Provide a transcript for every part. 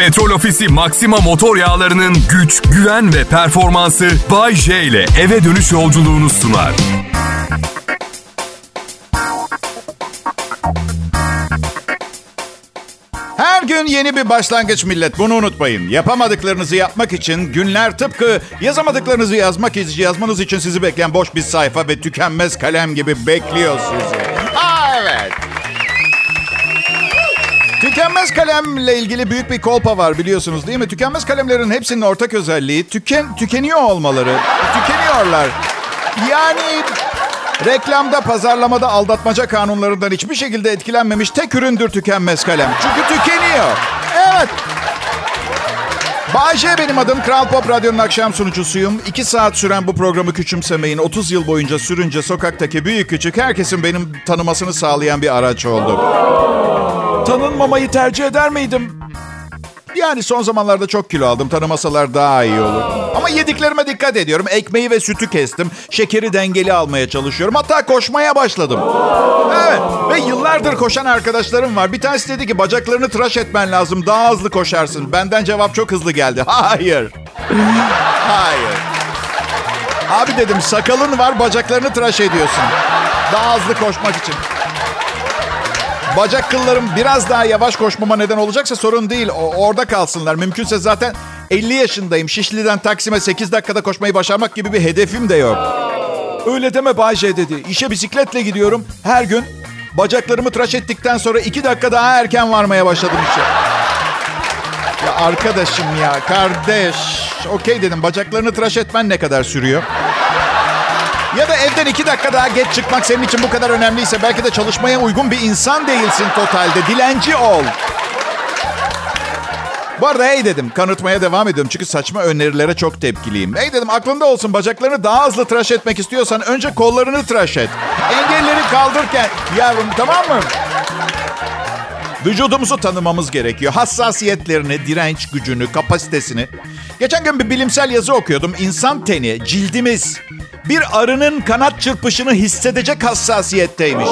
Petrol Ofisi Maxima motor yağlarının güç, güven ve performansı Bay J ile eve dönüş yolculuğunu sunar. Her gün yeni bir başlangıç millet. Bunu unutmayın. Yapamadıklarınızı yapmak için günler tıpkı yazamadıklarınızı yazmak için yazmanız için sizi bekleyen boş bir sayfa ve tükenmez kalem gibi bekliyor sizi. Tükenmez kalemle ilgili büyük bir kolpa var biliyorsunuz değil mi? Tükenmez kalemlerin hepsinin ortak özelliği tüken tükeniyor olmaları. Tükeniyorlar. Yani reklamda, pazarlamada aldatmaca kanunlarından hiçbir şekilde etkilenmemiş tek üründür tükenmez kalem. Çünkü tükeniyor. Evet. Bayce benim adım. Kral Pop Radyo'nun akşam sunucusuyum. İki saat süren bu programı küçümsemeyin. 30 yıl boyunca sürünce sokaktaki büyük küçük herkesin benim tanımasını sağlayan bir araç oldu. Tanınmamayı tercih eder miydim? Yani son zamanlarda çok kilo aldım. Tanımasalar daha iyi olur. Ama yediklerime dikkat ediyorum. Ekmeği ve sütü kestim. Şekeri dengeli almaya çalışıyorum. Hatta koşmaya başladım. Evet. Ve yıllardır koşan arkadaşlarım var. Bir tanesi dedi ki bacaklarını tıraş etmen lazım. Daha hızlı koşarsın. Benden cevap çok hızlı geldi. Hayır. Hayır. Abi dedim sakalın var bacaklarını tıraş ediyorsun. Daha hızlı koşmak için. Bacak kıllarım biraz daha yavaş koşmama neden olacaksa sorun değil. O, orada kalsınlar. Mümkünse zaten 50 yaşındayım. Şişli'den Taksim'e 8 dakikada koşmayı başarmak gibi bir hedefim de yok. Öyle deme Bayce dedi. İşe bisikletle gidiyorum. Her gün bacaklarımı tıraş ettikten sonra 2 dakika daha erken varmaya başladım işe. Ya arkadaşım ya kardeş. Okey dedim bacaklarını tıraş etmen ne kadar sürüyor? Ya da evden iki dakika daha geç çıkmak senin için bu kadar önemliyse belki de çalışmaya uygun bir insan değilsin totalde. Dilenci ol. Bu arada hey dedim kanıtmaya devam ediyorum çünkü saçma önerilere çok tepkiliyim. Hey dedim aklında olsun bacaklarını daha hızlı tıraş etmek istiyorsan önce kollarını tıraş et. Engelleri kaldırırken yavrum tamam mı? Vücudumuzu tanımamız gerekiyor. Hassasiyetlerini, direnç gücünü, kapasitesini. Geçen gün bir bilimsel yazı okuyordum. İnsan teni, cildimiz bir arının kanat çırpışını hissedecek hassasiyetteymiş.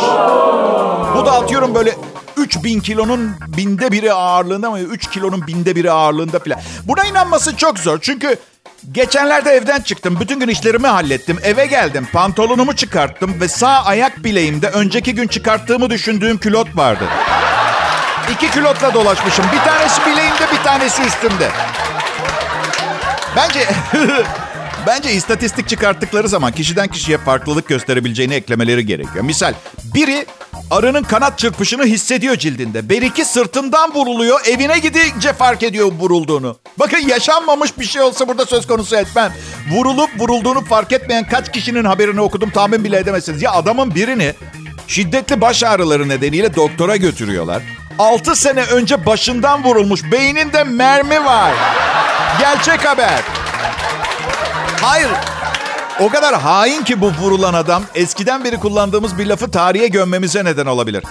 Bu da atıyorum böyle 3000 kilonun binde biri ağırlığında mı? 3 kilonun binde biri ağırlığında falan. Buna inanması çok zor. Çünkü geçenlerde evden çıktım. Bütün gün işlerimi hallettim. Eve geldim. Pantolonumu çıkarttım ve sağ ayak bileğimde önceki gün çıkarttığımı düşündüğüm külot vardı. İki külotla dolaşmışım. Bir tanesi bileğimde, bir tanesi üstümde. Bence Bence istatistik çıkarttıkları zaman kişiden kişiye farklılık gösterebileceğini eklemeleri gerekiyor. Misal biri arının kanat çırpışını hissediyor cildinde. Beriki sırtından vuruluyor. Evine gidince fark ediyor vurulduğunu. Bakın yaşanmamış bir şey olsa burada söz konusu etmem. Vurulup vurulduğunu fark etmeyen kaç kişinin haberini okudum tahmin bile edemezsiniz. Ya adamın birini şiddetli baş ağrıları nedeniyle doktora götürüyorlar. 6 sene önce başından vurulmuş. Beyninde mermi var. Gerçek haber. Hayır. O kadar hain ki bu vurulan adam eskiden beri kullandığımız bir lafı tarihe gömmemize neden olabilir.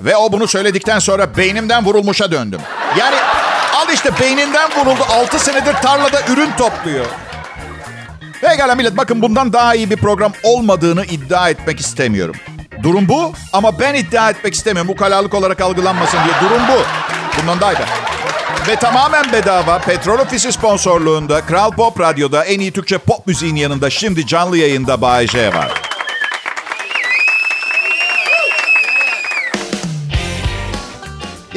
Ve o bunu söyledikten sonra beynimden vurulmuşa döndüm. Yani al işte beyninden vuruldu. 6 senedir tarlada ürün topluyor. Pekala millet bakın bundan daha iyi bir program olmadığını iddia etmek istemiyorum. Durum bu ama ben iddia etmek istemiyorum. Bu kalalık olarak algılanmasın diye. Durum bu. Bundan daha iyi. Ve tamamen bedava Petrol Ofisi sponsorluğunda Kral Pop Radyo'da en iyi Türkçe pop müziğin yanında şimdi canlı yayında Bay J var.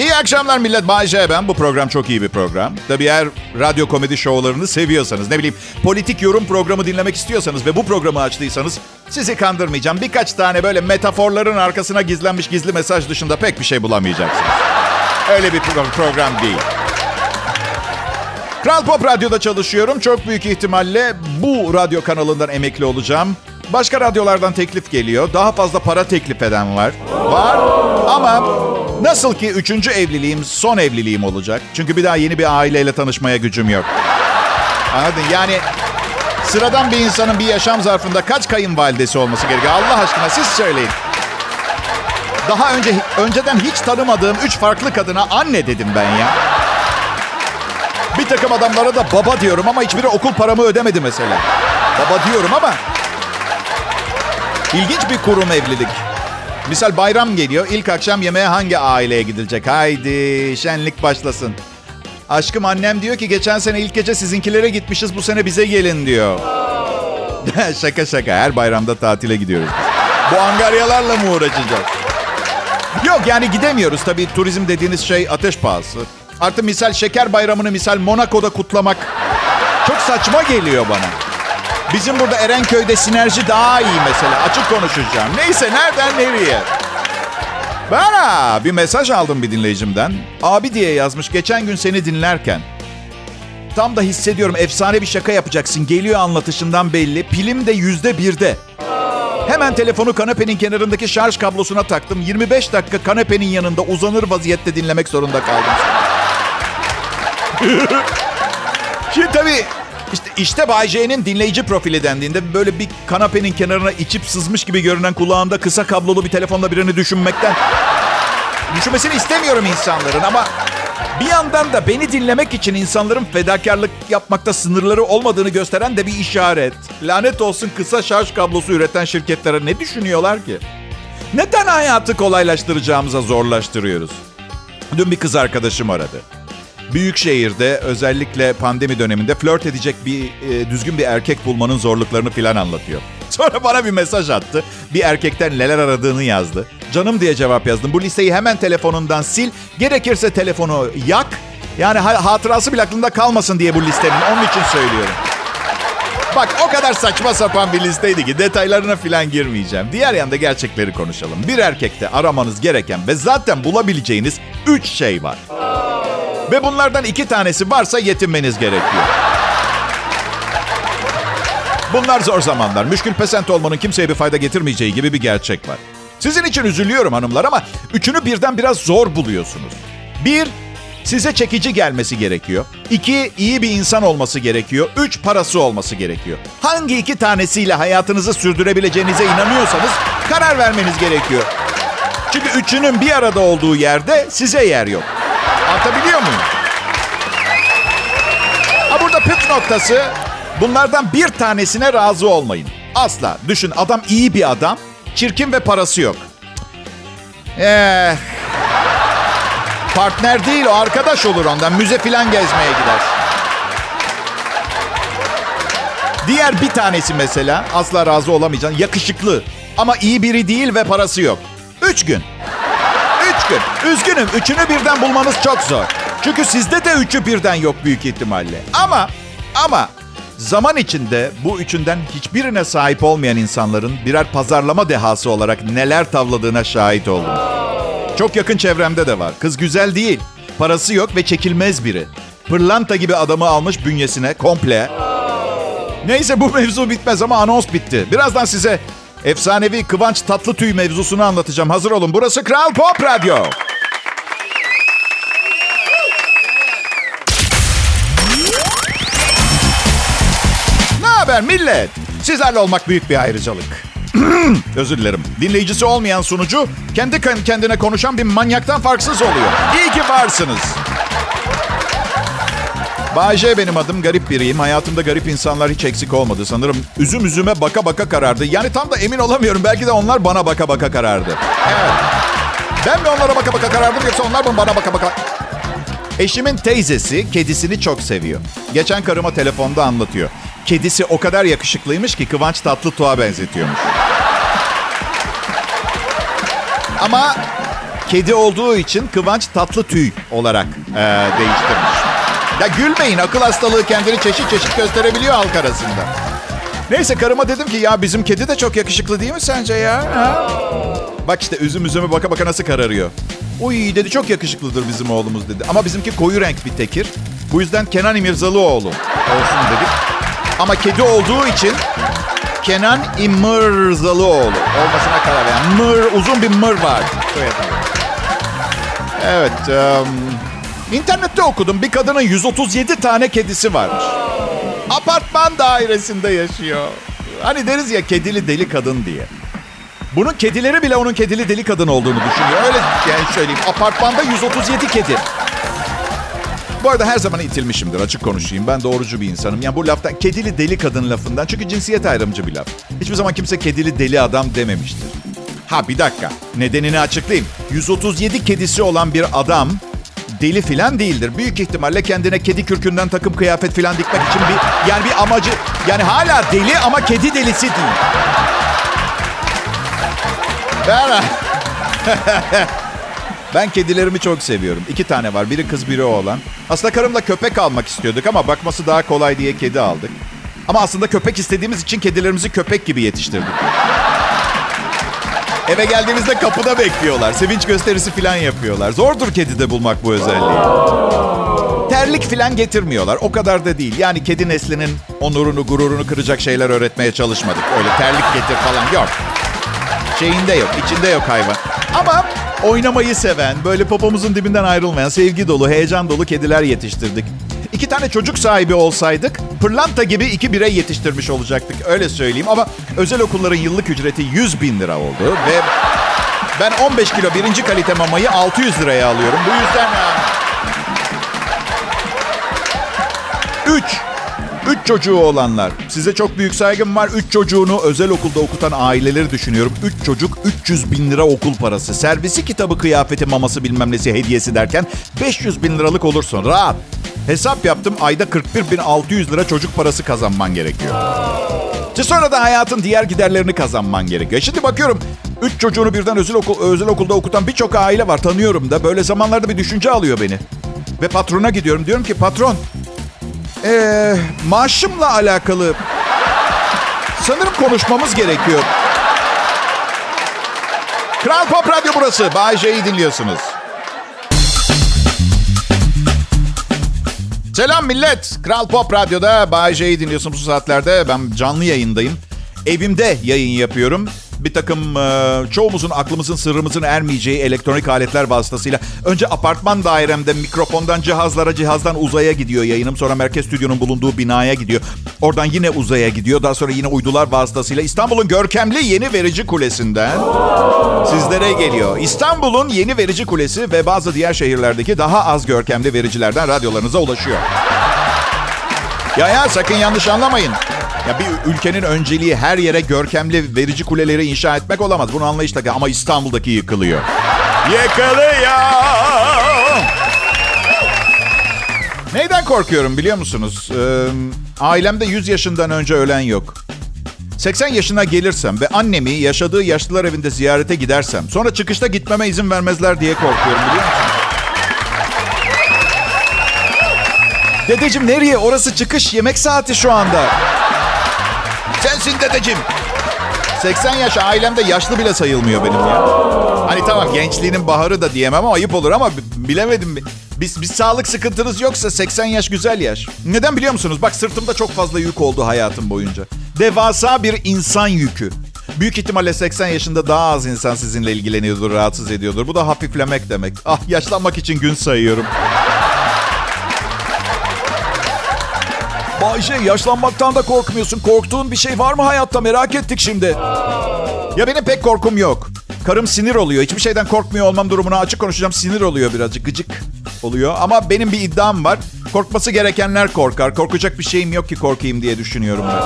İyi akşamlar millet. Bay ben. Bu program çok iyi bir program. Tabii eğer radyo komedi şovlarını seviyorsanız, ne bileyim politik yorum programı dinlemek istiyorsanız ve bu programı açtıysanız sizi kandırmayacağım. Birkaç tane böyle metaforların arkasına gizlenmiş gizli mesaj dışında pek bir şey bulamayacaksınız. Öyle bir program değil. Kral Pop Radyo'da çalışıyorum. Çok büyük ihtimalle bu radyo kanalından emekli olacağım. Başka radyolardan teklif geliyor. Daha fazla para teklif eden var. Var ama nasıl ki üçüncü evliliğim son evliliğim olacak. Çünkü bir daha yeni bir aileyle tanışmaya gücüm yok. Anladın? Yani sıradan bir insanın bir yaşam zarfında kaç kayınvalidesi olması gerekiyor? Allah aşkına siz söyleyin. Daha önce önceden hiç tanımadığım üç farklı kadına anne dedim ben ya. Bir takım adamlara da baba diyorum ama hiçbiri okul paramı ödemedi mesela. Baba diyorum ama ilginç bir kurum evlilik. Misal bayram geliyor. İlk akşam yemeğe hangi aileye gidilecek? Haydi şenlik başlasın. Aşkım annem diyor ki geçen sene ilk gece sizinkilere gitmişiz bu sene bize gelin diyor. şaka şaka her bayramda tatile gidiyoruz. Bu angaryalarla mı uğraşacağız? Yok yani gidemiyoruz tabii turizm dediğiniz şey ateş pahası. Artı misal şeker bayramını misal Monaco'da kutlamak çok saçma geliyor bana. Bizim burada Erenköy'de sinerji daha iyi mesela. Açık konuşacağım. Neyse nereden nereye? Bana bir mesaj aldım bir dinleyicimden. Abi diye yazmış geçen gün seni dinlerken. Tam da hissediyorum efsane bir şaka yapacaksın. Geliyor anlatışından belli. Pilim de yüzde birde. Hemen telefonu kanepenin kenarındaki şarj kablosuna taktım. 25 dakika kanepenin yanında uzanır vaziyette dinlemek zorunda kaldım. Şimdi tabii işte, işte Bay J'nin dinleyici profili dendiğinde böyle bir kanapenin kenarına içip sızmış gibi görünen kulağında kısa kablolu bir telefonla birini düşünmekten... Düşünmesini istemiyorum insanların ama bir yandan da beni dinlemek için insanların fedakarlık yapmakta sınırları olmadığını gösteren de bir işaret. Lanet olsun kısa şarj kablosu üreten şirketlere ne düşünüyorlar ki? Neden hayatı kolaylaştıracağımıza zorlaştırıyoruz? Dün bir kız arkadaşım aradı. Büyük şehirde özellikle pandemi döneminde flört edecek bir e, düzgün bir erkek bulmanın zorluklarını filan anlatıyor. Sonra bana bir mesaj attı. Bir erkekten neler aradığını yazdı. Canım diye cevap yazdım. Bu listeyi hemen telefonundan sil. Gerekirse telefonu yak. Yani hatırası bile aklında kalmasın diye bu listenin. Onun için söylüyorum. Bak o kadar saçma sapan bir listeydi ki detaylarına filan girmeyeceğim. Diğer yanda gerçekleri konuşalım. Bir erkekte aramanız gereken ve zaten bulabileceğiniz üç şey var. Ve bunlardan iki tanesi varsa yetinmeniz gerekiyor. Bunlar zor zamanlar. Müşkül pesent olmanın kimseye bir fayda getirmeyeceği gibi bir gerçek var. Sizin için üzülüyorum hanımlar ama üçünü birden biraz zor buluyorsunuz. Bir, size çekici gelmesi gerekiyor. İki, iyi bir insan olması gerekiyor. Üç, parası olması gerekiyor. Hangi iki tanesiyle hayatınızı sürdürebileceğinize inanıyorsanız karar vermeniz gerekiyor. Çünkü üçünün bir arada olduğu yerde size yer yok. Anlatabiliyor muyum? Ha burada püf noktası bunlardan bir tanesine razı olmayın. Asla. Düşün adam iyi bir adam, çirkin ve parası yok. Eh, partner değil o arkadaş olur ondan. Müze filan gezmeye gider. Diğer bir tanesi mesela asla razı olamayacaksın. Yakışıklı ama iyi biri değil ve parası yok. Üç gün gün. Üzgünüm. Üçünü birden bulmanız çok zor. Çünkü sizde de üçü birden yok büyük ihtimalle. Ama ama zaman içinde bu üçünden hiçbirine sahip olmayan insanların birer pazarlama dehası olarak neler tavladığına şahit oldum. Çok yakın çevremde de var. Kız güzel değil. Parası yok ve çekilmez biri. Pırlanta gibi adamı almış bünyesine komple. Neyse bu mevzu bitmez ama anons bitti. Birazdan size Efsanevi Kıvanç Tatlıtüy mevzusunu anlatacağım. Hazır olun. Burası Kral Pop Radyo. Ne haber millet? Sizlerle olmak büyük bir ayrıcalık. Özür dilerim. Dinleyicisi olmayan sunucu kendi kendine konuşan bir manyaktan farksız oluyor. İyi ki varsınız. Bayce benim adım. Garip biriyim. Hayatımda garip insanlar hiç eksik olmadı. Sanırım üzüm üzüme baka baka karardı. Yani tam da emin olamıyorum. Belki de onlar bana baka baka karardı. Evet. Ben mi onlara baka baka karardım yoksa onlar mı bana baka baka... Eşimin teyzesi kedisini çok seviyor. Geçen karıma telefonda anlatıyor. Kedisi o kadar yakışıklıymış ki Kıvanç Tatlıtuğ'a benzetiyormuş. Ama kedi olduğu için Kıvanç Tatlıtüy olarak e, değiştirmiş. Ya gülmeyin akıl hastalığı kendini çeşit çeşit gösterebiliyor halk arasında. Neyse karıma dedim ki ya bizim kedi de çok yakışıklı değil mi sence ya? Ha? Bak işte üzüm üzüme baka baka nasıl kararıyor. Uy dedi çok yakışıklıdır bizim oğlumuz dedi. Ama bizimki koyu renk bir tekir. Bu yüzden Kenan İmirzalıoğlu olsun dedik. Ama kedi olduğu için Kenan İmirzalıoğlu olmasına karar yani mır uzun bir mır var. Evet. Um, İnternette okudum bir kadının 137 tane kedisi varmış. Apartman dairesinde yaşıyor. Hani deriz ya kedili deli kadın diye. Bunun kedileri bile onun kedili deli kadın olduğunu düşünüyor. Öyle yani söyleyeyim. Apartmanda 137 kedi. Bu arada her zaman itilmişimdir açık konuşayım. Ben doğrucu bir insanım. Yani bu laftan kedili deli kadın lafından. Çünkü cinsiyet ayrımcı bir laf. Hiçbir zaman kimse kedili deli adam dememiştir. Ha bir dakika. Nedenini açıklayayım. 137 kedisi olan bir adam deli filan değildir. Büyük ihtimalle kendine kedi kürkünden takım kıyafet filan dikmek için bir yani bir amacı yani hala deli ama kedi delisi değil. Ben Ben kedilerimi çok seviyorum. İki tane var. Biri kız biri oğlan. Aslında karımla köpek almak istiyorduk ama bakması daha kolay diye kedi aldık. Ama aslında köpek istediğimiz için kedilerimizi köpek gibi yetiştirdik. Eve geldiğimizde kapıda bekliyorlar. Sevinç gösterisi falan yapıyorlar. Zordur kedide bulmak bu özelliği. Terlik falan getirmiyorlar. O kadar da değil. Yani kedi neslinin onurunu, gururunu kıracak şeyler öğretmeye çalışmadık. Öyle terlik getir falan yok. Şeyinde yok, içinde yok hayvan. Ama oynamayı seven, böyle popomuzun dibinden ayrılmayan, sevgi dolu, heyecan dolu kediler yetiştirdik. İki tane çocuk sahibi olsaydık, pırlanta gibi iki birey yetiştirmiş olacaktık. Öyle söyleyeyim ama özel okulların yıllık ücreti 100 bin lira oldu. Ve ben 15 kilo birinci kalite mamayı 600 liraya alıyorum. Bu yüzden... Üç. Üç çocuğu olanlar. Size çok büyük saygım var. Üç çocuğunu özel okulda okutan aileleri düşünüyorum. Üç çocuk 300 bin lira okul parası. Servisi kitabı, kıyafeti, maması bilmem nesi hediyesi derken 500 bin liralık olursun. Rahat. Hesap yaptım. Ayda 41 bin 600 lira çocuk parası kazanman gerekiyor. Sonra da hayatın diğer giderlerini kazanman gerekiyor. Şimdi bakıyorum üç çocuğunu birden özel, okul, özel okulda okutan birçok aile var. Tanıyorum da. Böyle zamanlarda bir düşünce alıyor beni. Ve patrona gidiyorum. Diyorum ki patron ee, maaşımla alakalı sanırım konuşmamız gerekiyor. Kral Pop Radyo burası. Bay J'yi dinliyorsunuz. Selam millet. Kral Pop Radyo'da Bay J'yi dinliyorsunuz bu saatlerde. Ben canlı yayındayım. Evimde yayın yapıyorum bir takım e, çoğumuzun aklımızın sırrımızın ermeyeceği elektronik aletler vasıtasıyla önce apartman dairemde mikrofondan cihazlara cihazdan uzaya gidiyor yayınım. Sonra merkez stüdyonun bulunduğu binaya gidiyor. Oradan yine uzaya gidiyor. Daha sonra yine uydular vasıtasıyla İstanbul'un görkemli yeni verici kulesinden sizlere geliyor. İstanbul'un yeni verici kulesi ve bazı diğer şehirlerdeki daha az görkemli vericilerden radyolarınıza ulaşıyor. Ya ya sakın yanlış anlamayın. Ya bir ülkenin önceliği her yere görkemli verici kuleleri inşa etmek olamaz. Bunu anlayışla ama İstanbul'daki yıkılıyor. Yıkılıyor. Neyden korkuyorum biliyor musunuz? Ee, ailemde 100 yaşından önce ölen yok. 80 yaşına gelirsem ve annemi yaşadığı yaşlılar evinde ziyarete gidersem sonra çıkışta gitmeme izin vermezler diye korkuyorum biliyor musunuz? Dedeciğim nereye? Orası çıkış yemek saati şu anda. Sensin dedeciğim. 80 yaş ailemde yaşlı bile sayılmıyor benim ya. Hani tamam gençliğinin baharı da diyemem ama ayıp olur ama bilemedim. Biz, biz sağlık sıkıntınız yoksa 80 yaş güzel yaş. Neden biliyor musunuz? Bak sırtımda çok fazla yük oldu hayatım boyunca. Devasa bir insan yükü. Büyük ihtimalle 80 yaşında daha az insan sizinle ilgileniyordur, rahatsız ediyordur. Bu da hafiflemek demek. Ah yaşlanmak için gün sayıyorum. Bayce yaşlanmaktan da korkmuyorsun. Korktuğun bir şey var mı hayatta merak ettik şimdi. Ya benim pek korkum yok. Karım sinir oluyor. Hiçbir şeyden korkmuyor olmam durumuna açık konuşacağım. Sinir oluyor birazcık. Gıcık oluyor. Ama benim bir iddiam var. Korkması gerekenler korkar. Korkacak bir şeyim yok ki korkayım diye düşünüyorum ben.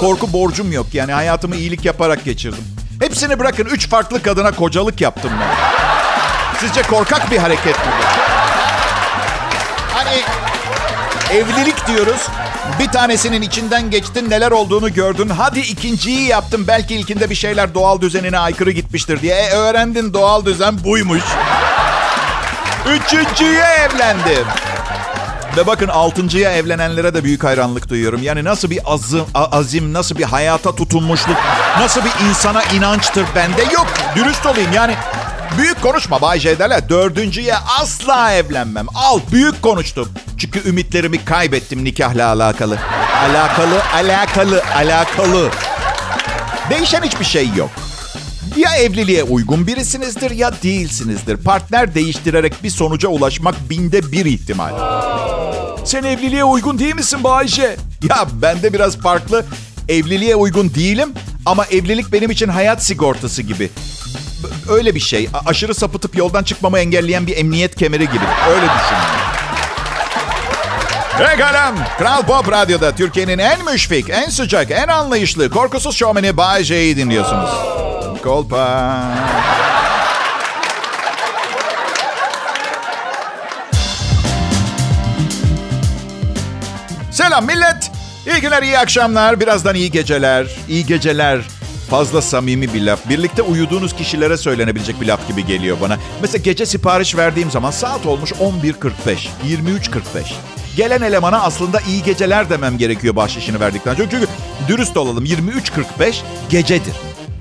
Korku borcum yok. Yani hayatımı iyilik yaparak geçirdim. Hepsini bırakın. Üç farklı kadına kocalık yaptım ben. Sizce korkak bir hareket mi? Hani evlilik diyoruz. Bir tanesinin içinden geçtin neler olduğunu gördün. Hadi ikinciyi yaptın belki ilkinde bir şeyler doğal düzenine aykırı gitmiştir diye. E, öğrendin doğal düzen buymuş. Üçüncüye evlendim. Ve bakın altıncıya evlenenlere de büyük hayranlık duyuyorum. Yani nasıl bir azim, azim, nasıl bir hayata tutunmuşluk, nasıl bir insana inançtır bende yok. Dürüst olayım yani Büyük konuşma Bay J derler. Dördüncüye asla evlenmem. Al büyük konuştum. Çünkü ümitlerimi kaybettim nikahla alakalı. Alakalı, alakalı, alakalı. Değişen hiçbir şey yok. Ya evliliğe uygun birisinizdir ya değilsinizdir. Partner değiştirerek bir sonuca ulaşmak binde bir ihtimal. Sen evliliğe uygun değil misin Bayce? Ya bende biraz farklı. Evliliğe uygun değilim ama evlilik benim için hayat sigortası gibi öyle bir şey. Aşırı sapıtıp yoldan çıkmamı engelleyen bir emniyet kemeri gibi. Öyle düşünün. Pekala. Kral Pop Radyo'da Türkiye'nin en müşfik, en sıcak, en anlayışlı, korkusuz şovmeni Bay J'yi dinliyorsunuz. Kolpa. Selam millet. İyi günler, iyi akşamlar. Birazdan iyi geceler. İyi geceler. Fazla samimi bir laf. Birlikte uyuduğunuz kişilere söylenebilecek bir laf gibi geliyor bana. Mesela gece sipariş verdiğim zaman saat olmuş 11.45, 23.45. Gelen elemana aslında iyi geceler demem gerekiyor bahşişini verdikten sonra. Çünkü dürüst olalım 23.45 gecedir.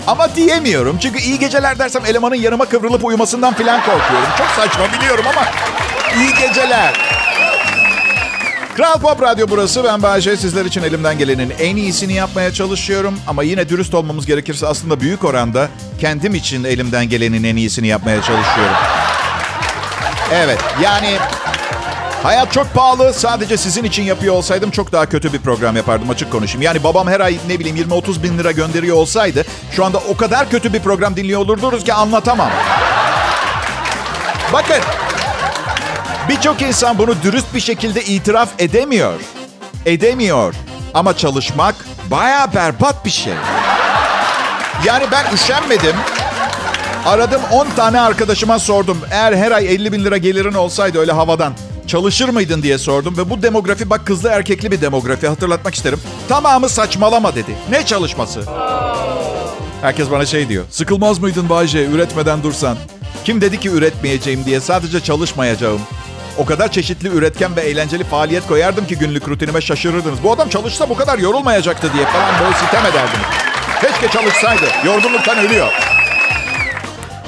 Ama diyemiyorum çünkü iyi geceler dersem elemanın yanıma kıvrılıp uyumasından falan korkuyorum. Çok saçma biliyorum ama iyi geceler. Kral Pop Radyo burası. Ben Bayece. Sizler için elimden gelenin en iyisini yapmaya çalışıyorum. Ama yine dürüst olmamız gerekirse aslında büyük oranda kendim için elimden gelenin en iyisini yapmaya çalışıyorum. Evet yani hayat çok pahalı. Sadece sizin için yapıyor olsaydım çok daha kötü bir program yapardım açık konuşayım. Yani babam her ay ne bileyim 20-30 bin lira gönderiyor olsaydı şu anda o kadar kötü bir program dinliyor olurdunuz ki anlatamam. Bakın Birçok insan bunu dürüst bir şekilde itiraf edemiyor. Edemiyor. Ama çalışmak baya berbat bir şey. Yani ben üşenmedim. Aradım 10 tane arkadaşıma sordum. Eğer her ay 50 bin lira gelirin olsaydı öyle havadan çalışır mıydın diye sordum. Ve bu demografi bak kızlı erkekli bir demografi hatırlatmak isterim. Tamamı saçmalama dedi. Ne çalışması? Herkes bana şey diyor. Sıkılmaz mıydın Bayce üretmeden dursan? Kim dedi ki üretmeyeceğim diye sadece çalışmayacağım. O kadar çeşitli, üretken ve eğlenceli faaliyet koyardım ki günlük rutinime şaşırırdınız. Bu adam çalışsa bu kadar yorulmayacaktı diye falan böyle sitem ederdiniz. Keşke çalışsaydı. Yorgunluktan ölüyor.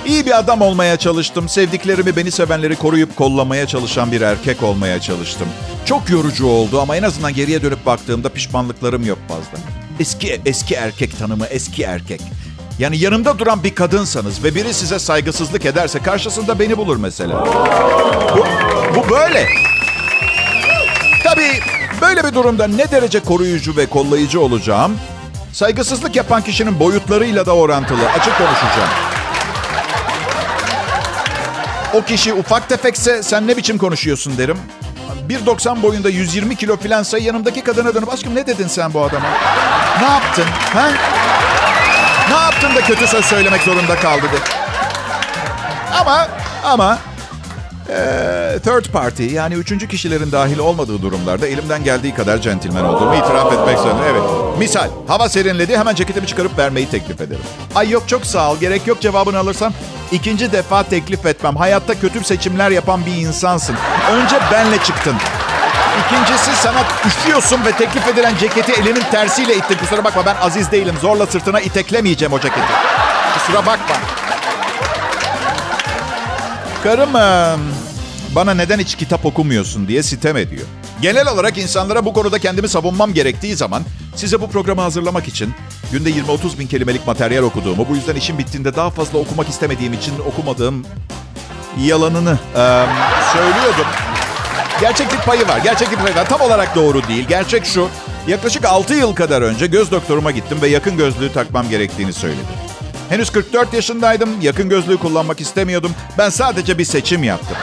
İyi bir adam olmaya çalıştım. Sevdiklerimi, beni sevenleri koruyup kollamaya çalışan bir erkek olmaya çalıştım. Çok yorucu oldu ama en azından geriye dönüp baktığımda pişmanlıklarım yok fazla. Eski eski erkek tanımı, eski erkek. Yani yanımda duran bir kadınsanız ve biri size saygısızlık ederse karşısında beni bulur mesela. Bu, bu böyle. Tabii böyle bir durumda ne derece koruyucu ve kollayıcı olacağım, saygısızlık yapan kişinin boyutlarıyla da orantılı. Açık konuşacağım. O kişi ufak tefekse sen ne biçim konuşuyorsun derim. 1.90 boyunda 120 kilo filansa yanımdaki kadına dönüp aşkım ne dedin sen bu adama? Ne yaptın? Ha? Ne yaptın da kötü söz söylemek zorunda kaldı de. Ama ama third party yani üçüncü kişilerin dahil olmadığı durumlarda elimden geldiği kadar centilmen olduğumu itiraf etmek zorunda. Evet. Misal hava serinledi hemen ceketimi çıkarıp vermeyi teklif ederim. Ay yok çok sağ ol gerek yok cevabını alırsam ikinci defa teklif etmem. Hayatta kötü seçimler yapan bir insansın. Önce benle çıktın. İkincisi sana üşüyorsun ve teklif edilen ceketi elinin tersiyle ittin. Kusura bakma ben aziz değilim. Zorla sırtına iteklemeyeceğim o ceketi. Kusura bakma. Karım bana neden hiç kitap okumuyorsun diye sitem ediyor. Genel olarak insanlara bu konuda kendimi savunmam gerektiği zaman size bu programı hazırlamak için günde 20-30 bin kelimelik materyal okuduğumu, bu yüzden işim bittiğinde daha fazla okumak istemediğim için okumadığım yalanını e, söylüyordum. Gerçeklik payı var. Gerçeklik payı var. Tam olarak doğru değil. Gerçek şu. Yaklaşık 6 yıl kadar önce göz doktoruma gittim ve yakın gözlüğü takmam gerektiğini söyledi. Henüz 44 yaşındaydım. Yakın gözlüğü kullanmak istemiyordum. Ben sadece bir seçim yaptım.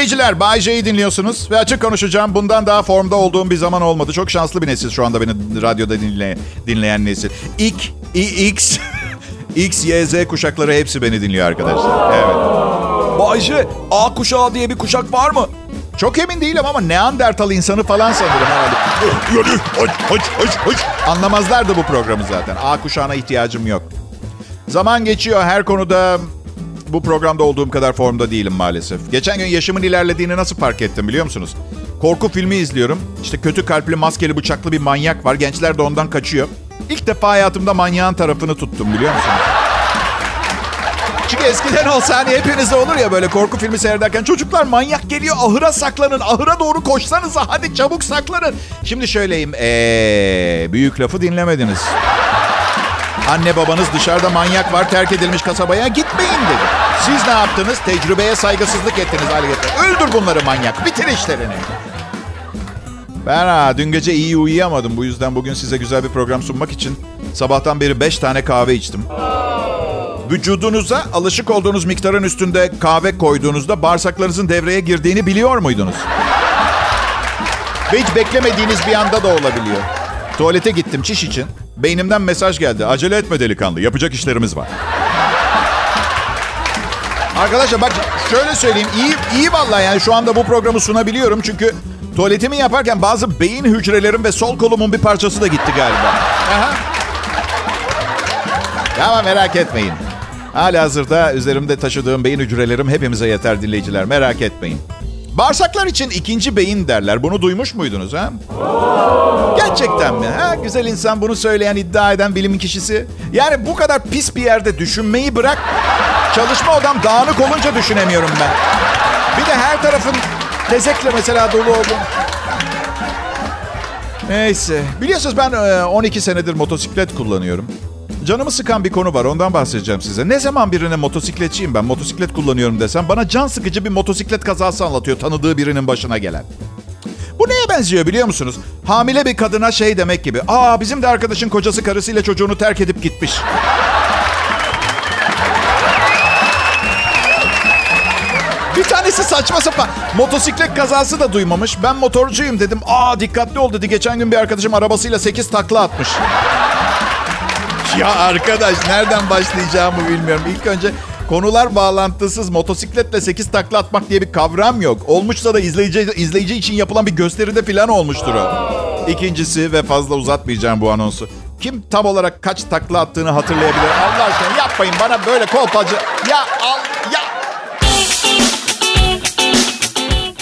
Dinleyiciler. Bay J'yi dinliyorsunuz. Ve açık konuşacağım. Bundan daha formda olduğum bir zaman olmadı. Çok şanslı bir nesil şu anda beni radyoda dinle, dinleyen nesil. İlk, X, X, Y, Z kuşakları hepsi beni dinliyor arkadaşlar. Evet. Bayce, A kuşağı diye bir kuşak var mı? Çok emin değilim ama Neandertal insanı falan sanırım herhalde. Anlamazlardı bu programı zaten. A kuşağına ihtiyacım yok. Zaman geçiyor her konuda bu programda olduğum kadar formda değilim maalesef. Geçen gün yaşımın ilerlediğini nasıl fark ettim biliyor musunuz? Korku filmi izliyorum. İşte kötü kalpli, maskeli, bıçaklı bir manyak var. Gençler de ondan kaçıyor. İlk defa hayatımda manyağın tarafını tuttum biliyor musunuz? Çünkü eskiden olsa hani hepinizde olur ya böyle korku filmi seyrederken çocuklar manyak geliyor ahıra saklanın. Ahıra doğru koşsanıza hadi çabuk saklanın. Şimdi şöyleyim ee, büyük lafı dinlemediniz. Anne babanız dışarıda manyak var terk edilmiş kasabaya gitmeyin dedi. Siz ne yaptınız? Tecrübeye saygısızlık ettiniz hale Öldür bunları manyak. Bitir işlerini. Ben ha, dün gece iyi uyuyamadım. Bu yüzden bugün size güzel bir program sunmak için sabahtan beri 5 tane kahve içtim. Vücudunuza alışık olduğunuz miktarın üstünde kahve koyduğunuzda bağırsaklarınızın devreye girdiğini biliyor muydunuz? Ve hiç beklemediğiniz bir anda da olabiliyor. Tuvalete gittim çiş için. Beynimden mesaj geldi. Acele etme delikanlı. Yapacak işlerimiz var. Arkadaşlar bak şöyle söyleyeyim. iyi iyi vallahi yani şu anda bu programı sunabiliyorum. Çünkü tuvaletimi yaparken bazı beyin hücrelerim ve sol kolumun bir parçası da gitti galiba. Aha. Ama merak etmeyin. Hala hazırda üzerimde taşıdığım beyin hücrelerim hepimize yeter dinleyiciler. Merak etmeyin. Bağırsaklar için ikinci beyin derler. Bunu duymuş muydunuz ha? Gerçekten mi? Ha? Güzel insan bunu söyleyen, iddia eden bilim kişisi. Yani bu kadar pis bir yerde düşünmeyi bırak. Çalışma odam dağınık olunca düşünemiyorum ben. Bir de her tarafın tezekle mesela dolu oldu. Neyse. Biliyorsunuz ben 12 senedir motosiklet kullanıyorum. Canımı sıkan bir konu var ondan bahsedeceğim size. Ne zaman birine motosikletçiyim ben motosiklet kullanıyorum desem bana can sıkıcı bir motosiklet kazası anlatıyor tanıdığı birinin başına gelen. Bu neye benziyor biliyor musunuz? Hamile bir kadına şey demek gibi. Aa bizim de arkadaşın kocası karısıyla çocuğunu terk edip gitmiş. Bir tanesi saçma sapan motosiklet kazası da duymamış. Ben motorcuyum dedim. Aa dikkatli ol dedi. Geçen gün bir arkadaşım arabasıyla 8 takla atmış. Ya arkadaş nereden başlayacağımı bilmiyorum. İlk önce konular bağlantısız motosikletle 8 takla atmak diye bir kavram yok. Olmuşsa da izleyici, izleyici için yapılan bir gösteride falan olmuştur o. İkincisi ve fazla uzatmayacağım bu anonsu. Kim tam olarak kaç takla attığını hatırlayabilir? Allah aşkına yapmayın bana böyle kolpacı. Ya al ya.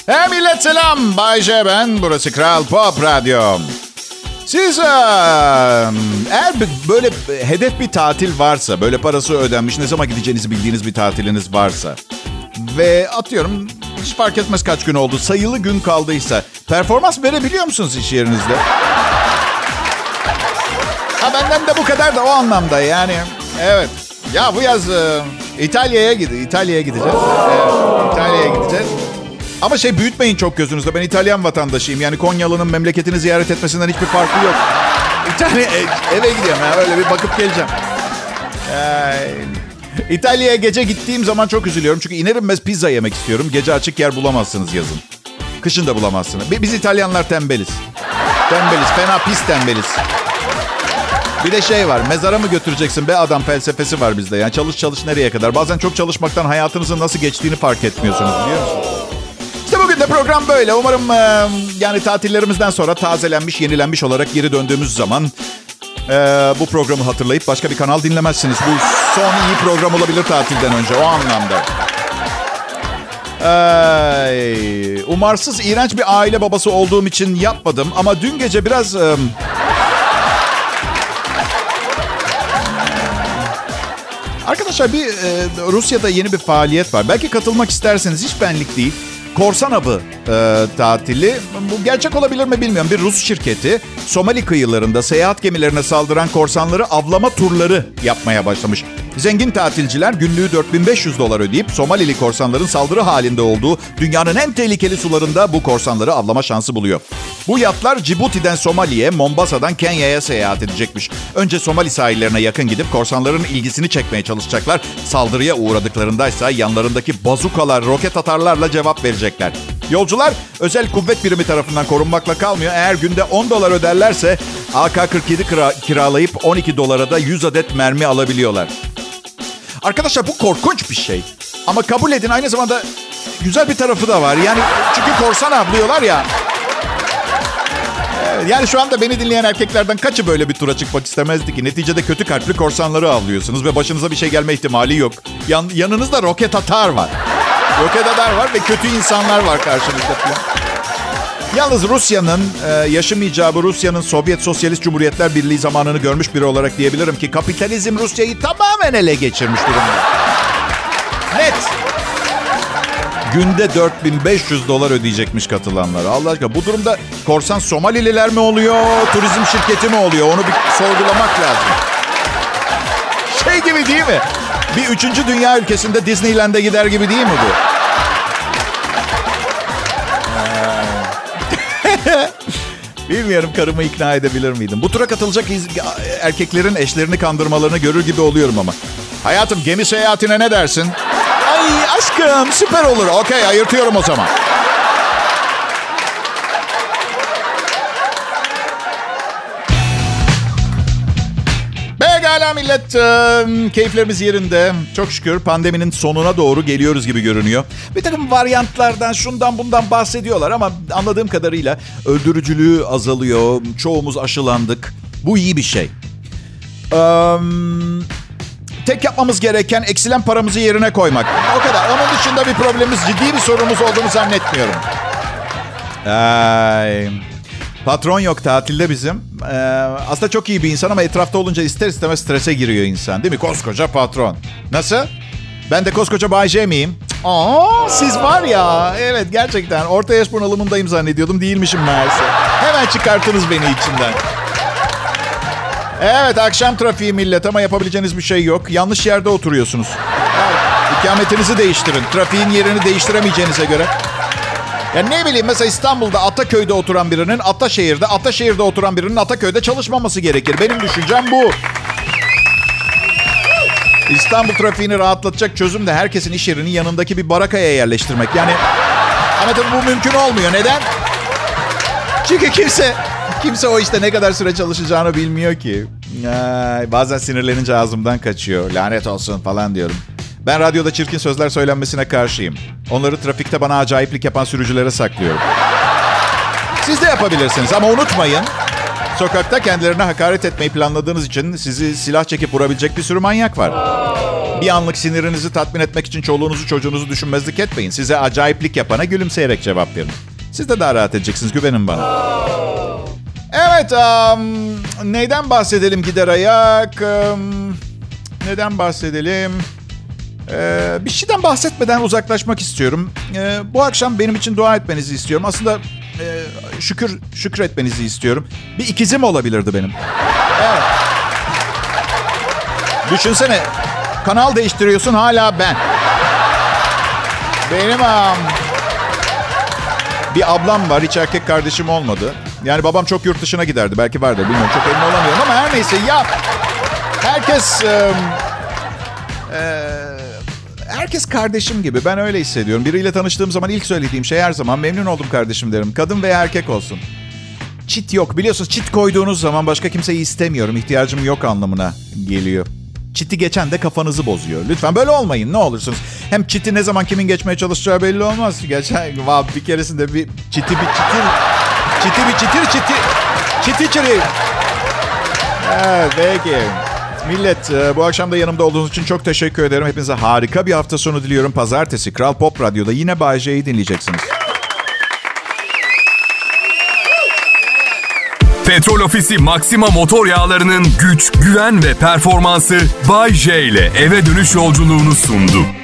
Hey millet selam. Bay J ben. Burası Kral Pop Radyo. Siz eğer böyle hedef bir tatil varsa, böyle parası ödenmiş, ne zaman gideceğinizi bildiğiniz bir tatiliniz varsa ve atıyorum hiç fark etmez kaç gün oldu, sayılı gün kaldıysa performans verebiliyor musunuz iş yerinizde? Ha benden de bu kadar da o anlamda yani. Evet. Ya bu yaz İtalya'ya gid İtalya'ya gideceğiz. Evet, İtalya'ya gideceğiz. Ama şey büyütmeyin çok gözünüzde. Ben İtalyan vatandaşıyım. Yani Konyalı'nın memleketini ziyaret etmesinden hiçbir farkı yok. İtalya eve gidiyorum ya. Öyle bir bakıp geleceğim. Ee, İtalya'ya gece gittiğim zaman çok üzülüyorum. Çünkü iner inmez pizza yemek istiyorum. Gece açık yer bulamazsınız yazın. Kışın da bulamazsınız. Biz İtalyanlar tembeliz. Tembeliz. Fena pis tembeliz. Bir de şey var. Mezara mı götüreceksin be adam felsefesi var bizde. Yani çalış çalış nereye kadar. Bazen çok çalışmaktan hayatınızın nasıl geçtiğini fark etmiyorsunuz biliyor musunuz? Bugün program böyle. Umarım e, yani tatillerimizden sonra tazelenmiş, yenilenmiş olarak geri döndüğümüz zaman e, bu programı hatırlayıp başka bir kanal dinlemezsiniz. Bu son iyi program olabilir tatilden önce o anlamda. Ee, umarsız, iğrenç bir aile babası olduğum için yapmadım. Ama dün gece biraz... E, Arkadaşlar bir e, Rusya'da yeni bir faaliyet var. Belki katılmak isterseniz hiç benlik değil. Korsan avı e, tatili. Bu gerçek olabilir mi bilmiyorum. Bir Rus şirketi Somali kıyılarında seyahat gemilerine saldıran korsanları avlama turları yapmaya başlamış. Zengin tatilciler günlüğü 4500 dolar ödeyip Somalili korsanların saldırı halinde olduğu dünyanın en tehlikeli sularında bu korsanları avlama şansı buluyor. Bu yatlar Cibuti'den Somali'ye, Mombasa'dan Kenya'ya seyahat edecekmiş. Önce Somali sahillerine yakın gidip korsanların ilgisini çekmeye çalışacaklar. Saldırıya uğradıklarındaysa yanlarındaki bazukalar, roket atarlarla cevap verecekler. Yolcular özel kuvvet birimi tarafından korunmakla kalmıyor. Eğer günde 10 dolar öderlerse AK-47 kira- kiralayıp 12 dolara da 100 adet mermi alabiliyorlar. Arkadaşlar bu korkunç bir şey. Ama kabul edin aynı zamanda güzel bir tarafı da var. Yani çünkü korsan avlıyorlar ya. Yani şu anda beni dinleyen erkeklerden kaçı böyle bir tura çıkmak istemezdi ki? Neticede kötü kalpli korsanları avlıyorsunuz ve başınıza bir şey gelme ihtimali yok. Yan, yanınızda roket atar var. Roket atar var ve kötü insanlar var karşınızda. Yalnız Rusya'nın, e, yaşım icabı Rusya'nın Sovyet Sosyalist Cumhuriyetler Birliği zamanını görmüş biri olarak diyebilirim ki kapitalizm Rusya'yı tamamen ele geçirmiş durumda. Net. Günde 4500 dolar ödeyecekmiş katılanlar. Allah aşkına bu durumda korsan Somalililer mi oluyor, turizm şirketi mi oluyor? Onu bir sorgulamak lazım. Şey gibi değil mi? Bir üçüncü dünya ülkesinde Disneyland'e gider gibi değil mi bu? Bilmiyorum karımı ikna edebilir miydim? Bu tura katılacak erkeklerin eşlerini kandırmalarını görür gibi oluyorum ama. Hayatım gemi seyahatine ne dersin? Ay aşkım süper olur. Okey ayırtıyorum o zaman. Millet. E, keyiflerimiz yerinde. Çok şükür pandeminin sonuna doğru geliyoruz gibi görünüyor. Bir takım varyantlardan şundan bundan bahsediyorlar ama anladığım kadarıyla öldürücülüğü azalıyor. Çoğumuz aşılandık. Bu iyi bir şey. Ee, tek yapmamız gereken eksilen paramızı yerine koymak. O kadar. Onun dışında bir problemimiz, ciddi bir sorunumuz olduğunu zannetmiyorum. Ay. Patron yok tatilde bizim. Ee, aslında çok iyi bir insan ama etrafta olunca ister istemez strese giriyor insan. Değil mi? Koskoca patron. Nasıl? Ben de koskoca Bay J miyim? Aa, siz var ya. Evet gerçekten orta yaş bunalımındayım zannediyordum. Değilmişim meğerse. Hemen çıkarttınız beni içinden. Evet akşam trafiği millet ama yapabileceğiniz bir şey yok. Yanlış yerde oturuyorsunuz. İkametinizi değiştirin. Trafiğin yerini değiştiremeyeceğinize göre. Ya ne bileyim mesela İstanbul'da Ataköy'de oturan birinin Ataşehir'de, Ataşehir'de oturan birinin Ataköy'de çalışmaması gerekir. Benim düşüncem bu. İstanbul trafiğini rahatlatacak çözüm de herkesin iş yerini yanındaki bir barakaya yerleştirmek. Yani ama tabii bu mümkün olmuyor. Neden? Çünkü kimse kimse o işte ne kadar süre çalışacağını bilmiyor ki. Ay, bazen sinirlenince ağzımdan kaçıyor. Lanet olsun falan diyorum. Ben radyoda çirkin sözler söylenmesine karşıyım. Onları trafikte bana acayiplik yapan sürücülere saklıyorum. Siz de yapabilirsiniz ama unutmayın. Sokakta kendilerine hakaret etmeyi planladığınız için sizi silah çekip vurabilecek bir sürü manyak var. Bir anlık sinirinizi tatmin etmek için çoluğunuzu çocuğunuzu düşünmezlik etmeyin. Size acayiplik yapana gülümseyerek cevap verin. Siz de daha rahat edeceksiniz güvenin bana. Evet, um, neyden bahsedelim gider ayak? Um, neden bahsedelim? Ee, bir şeyden bahsetmeden uzaklaşmak istiyorum. Ee, bu akşam benim için dua etmenizi istiyorum. Aslında e, şükür şükretmenizi istiyorum. Bir ikizim olabilirdi benim. Evet. Düşünsene, kanal değiştiriyorsun hala ben. Benim um, bir ablam var, hiç erkek kardeşim olmadı. Yani babam çok yurt dışına giderdi. Belki vardır bilmiyorum. Çok emin olamıyorum ama her neyse ya herkes um, e, herkes kardeşim gibi. Ben öyle hissediyorum. Biriyle tanıştığım zaman ilk söylediğim şey her zaman memnun oldum kardeşim derim. Kadın veya erkek olsun. Çit yok. Biliyorsunuz çit koyduğunuz zaman başka kimseyi istemiyorum. ihtiyacım yok anlamına geliyor. Çiti geçen de kafanızı bozuyor. Lütfen böyle olmayın ne olursunuz. Hem çiti ne zaman kimin geçmeye çalışacağı belli olmaz. Geçen vav, bir keresinde bir çiti bir çitir. Çiti bir çitir çiti. Çiti çiri. Evet peki. Millet e, bu akşam da yanımda olduğunuz için çok teşekkür ederim. Hepinize harika bir hafta sonu diliyorum. Pazartesi Kral Pop Radyo'da yine Bay dinleyeceksiniz. Petrol Ofisi Maxima motor yağlarının güç, güven ve performansı Bay J ile eve dönüş yolculuğunu sundu.